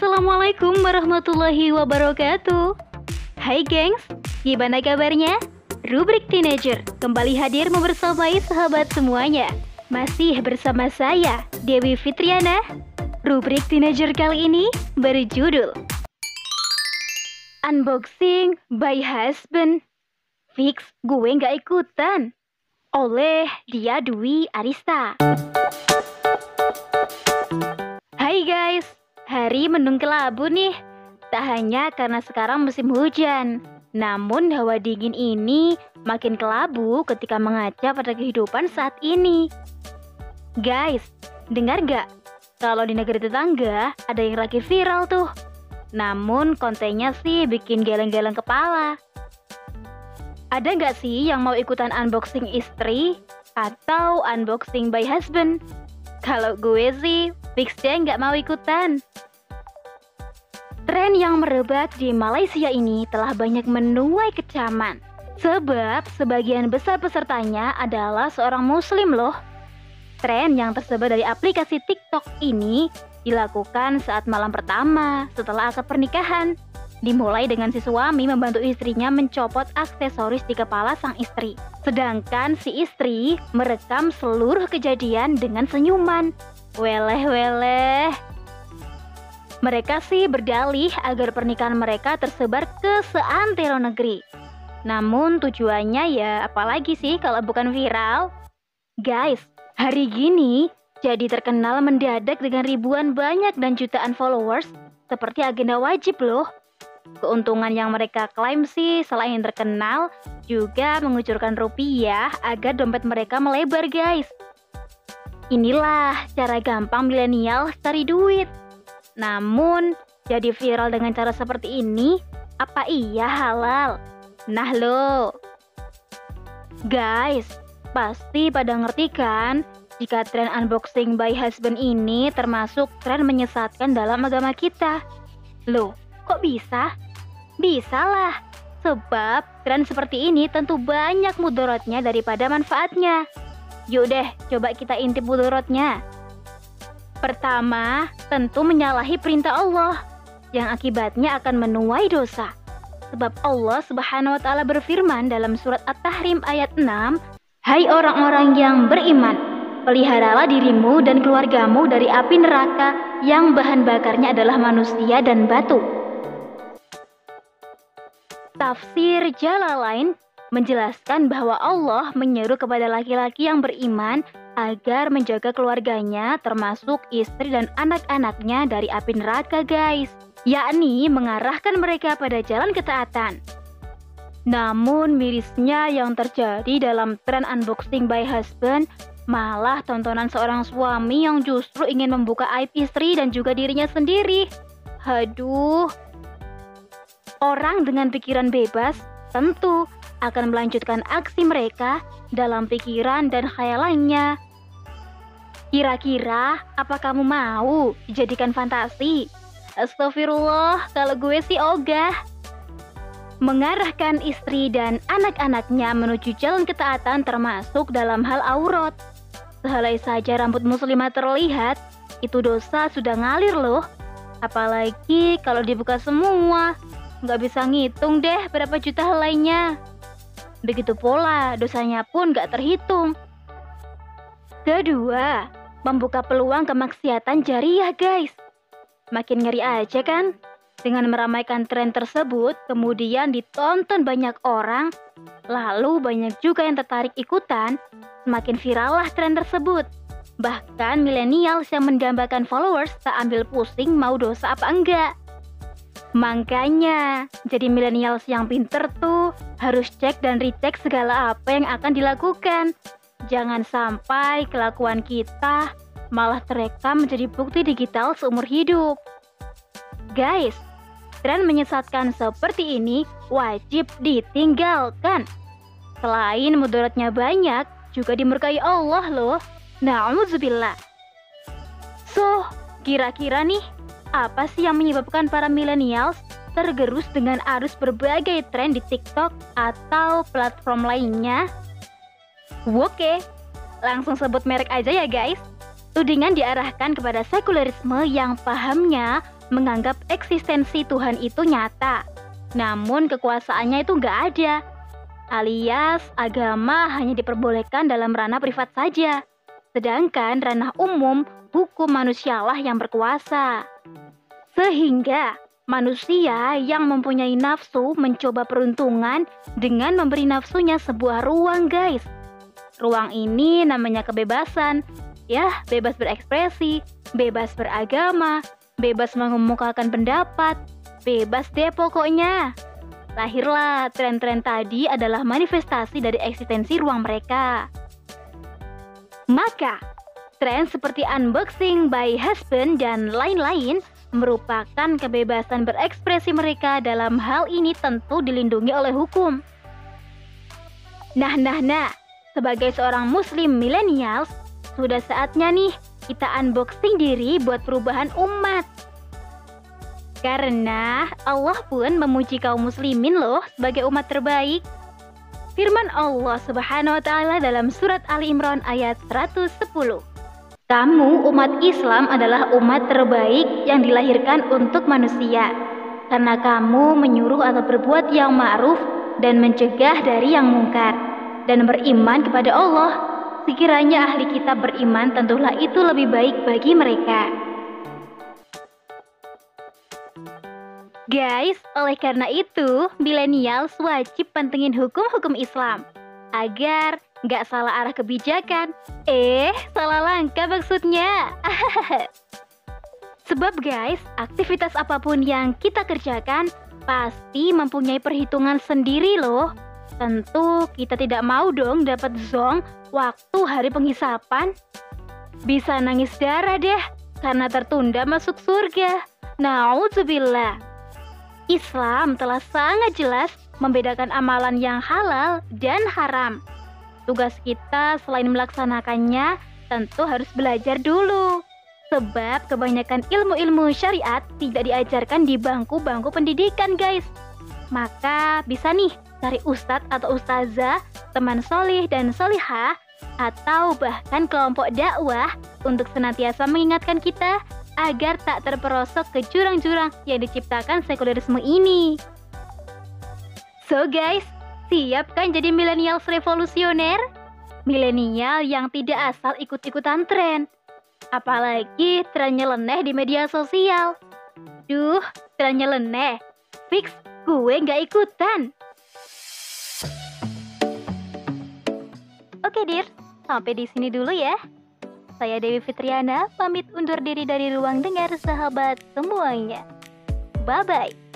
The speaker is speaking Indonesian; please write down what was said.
Assalamualaikum warahmatullahi wabarakatuh. Hai gengs, gimana kabarnya? Rubrik Teenager kembali hadir membersamai sahabat semuanya. Masih bersama saya, Dewi Fitriana. Rubrik Teenager kali ini berjudul Unboxing by Husband. Fix gue nggak ikutan. Oleh dia Dwi Arista. Hai guys, hari mendung kelabu nih. Tak hanya karena sekarang musim hujan, namun hawa dingin ini makin kelabu ketika mengaca pada kehidupan saat ini. Guys, dengar gak? Kalau di negeri tetangga ada yang lagi viral tuh. Namun kontennya sih bikin geleng-geleng kepala. Ada nggak sih yang mau ikutan unboxing istri atau unboxing by husband? Kalau gue sih fix deh nggak mau ikutan. Tren yang merebak di Malaysia ini telah banyak menuai kecaman. Sebab sebagian besar pesertanya adalah seorang muslim loh. Tren yang tersebar dari aplikasi TikTok ini dilakukan saat malam pertama setelah akad pernikahan Dimulai dengan si suami membantu istrinya mencopot aksesoris di kepala sang istri. Sedangkan si istri merekam seluruh kejadian dengan senyuman. Weleh-weleh. Mereka sih berdalih agar pernikahan mereka tersebar ke seantero negeri. Namun tujuannya ya apalagi sih kalau bukan viral? Guys, hari gini jadi terkenal mendadak dengan ribuan banyak dan jutaan followers seperti agenda wajib loh. Keuntungan yang mereka klaim sih selain terkenal juga mengucurkan rupiah agar dompet mereka melebar guys. Inilah cara gampang milenial cari duit. Namun, jadi viral dengan cara seperti ini, apa iya halal? Nah lo. Guys, pasti pada ngerti kan jika tren unboxing by husband ini termasuk tren menyesatkan dalam agama kita. Loh, Kok bisa? Bisa lah, sebab tren seperti ini tentu banyak mudorotnya daripada manfaatnya. Yuk deh, coba kita intip mudorotnya. Pertama, tentu menyalahi perintah Allah, yang akibatnya akan menuai dosa. Sebab Allah Subhanahu wa taala berfirman dalam surat At-Tahrim ayat 6, "Hai orang-orang yang beriman, peliharalah dirimu dan keluargamu dari api neraka yang bahan bakarnya adalah manusia dan batu." Tafsir Jalalain menjelaskan bahwa Allah menyeru kepada laki-laki yang beriman agar menjaga keluarganya termasuk istri dan anak-anaknya dari api neraka guys. Yakni mengarahkan mereka pada jalan ketaatan. Namun mirisnya yang terjadi dalam tren unboxing by husband malah tontonan seorang suami yang justru ingin membuka aib istri dan juga dirinya sendiri. Haduh, Orang dengan pikiran bebas? Tentu akan melanjutkan aksi mereka dalam pikiran dan khayalannya. Kira-kira apa kamu mau dijadikan fantasi? Astagfirullah, kalau gue sih ogah. Mengarahkan istri dan anak-anaknya menuju jalan ketaatan termasuk dalam hal aurat. Sehelai saja rambut muslimah terlihat, itu dosa sudah ngalir loh. Apalagi kalau dibuka semua, nggak bisa ngitung deh berapa juta helainya. Begitu pola, dosanya pun nggak terhitung. Kedua, membuka peluang kemaksiatan jariah guys. Makin ngeri aja kan? Dengan meramaikan tren tersebut, kemudian ditonton banyak orang, lalu banyak juga yang tertarik ikutan, semakin viral lah tren tersebut. Bahkan milenial yang mendambakan followers tak ambil pusing mau dosa apa enggak. Makanya, jadi milenials yang pinter tuh harus cek dan recheck segala apa yang akan dilakukan. Jangan sampai kelakuan kita malah terekam menjadi bukti digital seumur hidup. Guys, tren menyesatkan seperti ini wajib ditinggalkan. Selain mudaratnya banyak, juga dimurkai Allah loh. Na'udzubillah. So, kira-kira nih apa sih yang menyebabkan para millennials tergerus dengan arus berbagai tren di TikTok atau platform lainnya? Oke, langsung sebut merek aja ya guys. Tudingan diarahkan kepada sekulerisme yang pahamnya menganggap eksistensi Tuhan itu nyata, namun kekuasaannya itu nggak ada. Alias agama hanya diperbolehkan dalam ranah privat saja, sedangkan ranah umum hukum manusialah yang berkuasa. Sehingga manusia yang mempunyai nafsu mencoba peruntungan dengan memberi nafsunya sebuah ruang, guys. Ruang ini namanya kebebasan. Ya, bebas berekspresi, bebas beragama, bebas mengemukakan pendapat, bebas deh pokoknya. Lahirlah tren-tren tadi adalah manifestasi dari eksistensi ruang mereka. Maka, tren seperti unboxing by husband dan lain-lain merupakan kebebasan berekspresi mereka dalam hal ini tentu dilindungi oleh hukum. Nah, nah, nah, sebagai seorang muslim milenials, sudah saatnya nih kita unboxing diri buat perubahan umat. Karena Allah pun memuji kaum muslimin loh sebagai umat terbaik. Firman Allah Subhanahu wa taala dalam surat Ali Imran ayat 110. Kamu umat Islam adalah umat terbaik yang dilahirkan untuk manusia. Karena kamu menyuruh atau berbuat yang ma'ruf dan mencegah dari yang mungkar dan beriman kepada Allah. Sekiranya ahli kitab beriman, tentulah itu lebih baik bagi mereka. Guys, oleh karena itu, milenials wajib pentingin hukum-hukum Islam agar nggak salah arah kebijakan. Eh, salah langkah maksudnya. Sebab guys, aktivitas apa pun yang kita kerjakan pasti mempunyai perhitungan sendiri loh. Tentu kita tidak mau dong dapat zong waktu hari penghisapan. Bisa nangis darah deh karena tertunda masuk surga. Nauzubillah. Islam telah sangat jelas membedakan amalan yang halal dan haram. Tugas kita selain melaksanakannya, tentu harus belajar dulu. Sebab kebanyakan ilmu-ilmu syariat tidak diajarkan di bangku-bangku pendidikan, guys. Maka bisa nih cari ustadz atau ustazah, teman solih dan solihah, atau bahkan kelompok dakwah untuk senantiasa mengingatkan kita agar tak terperosok ke jurang-jurang yang diciptakan sekulerisme ini. So guys, siap kan jadi milenial revolusioner? Milenial yang tidak asal ikut-ikutan tren. Apalagi trennya leneh di media sosial. Duh, trennya leneh. Fix, gue nggak ikutan. Oke, Dir. Sampai di sini dulu ya. Saya Dewi Fitriana, pamit undur diri dari ruang dengar sahabat semuanya. Bye-bye.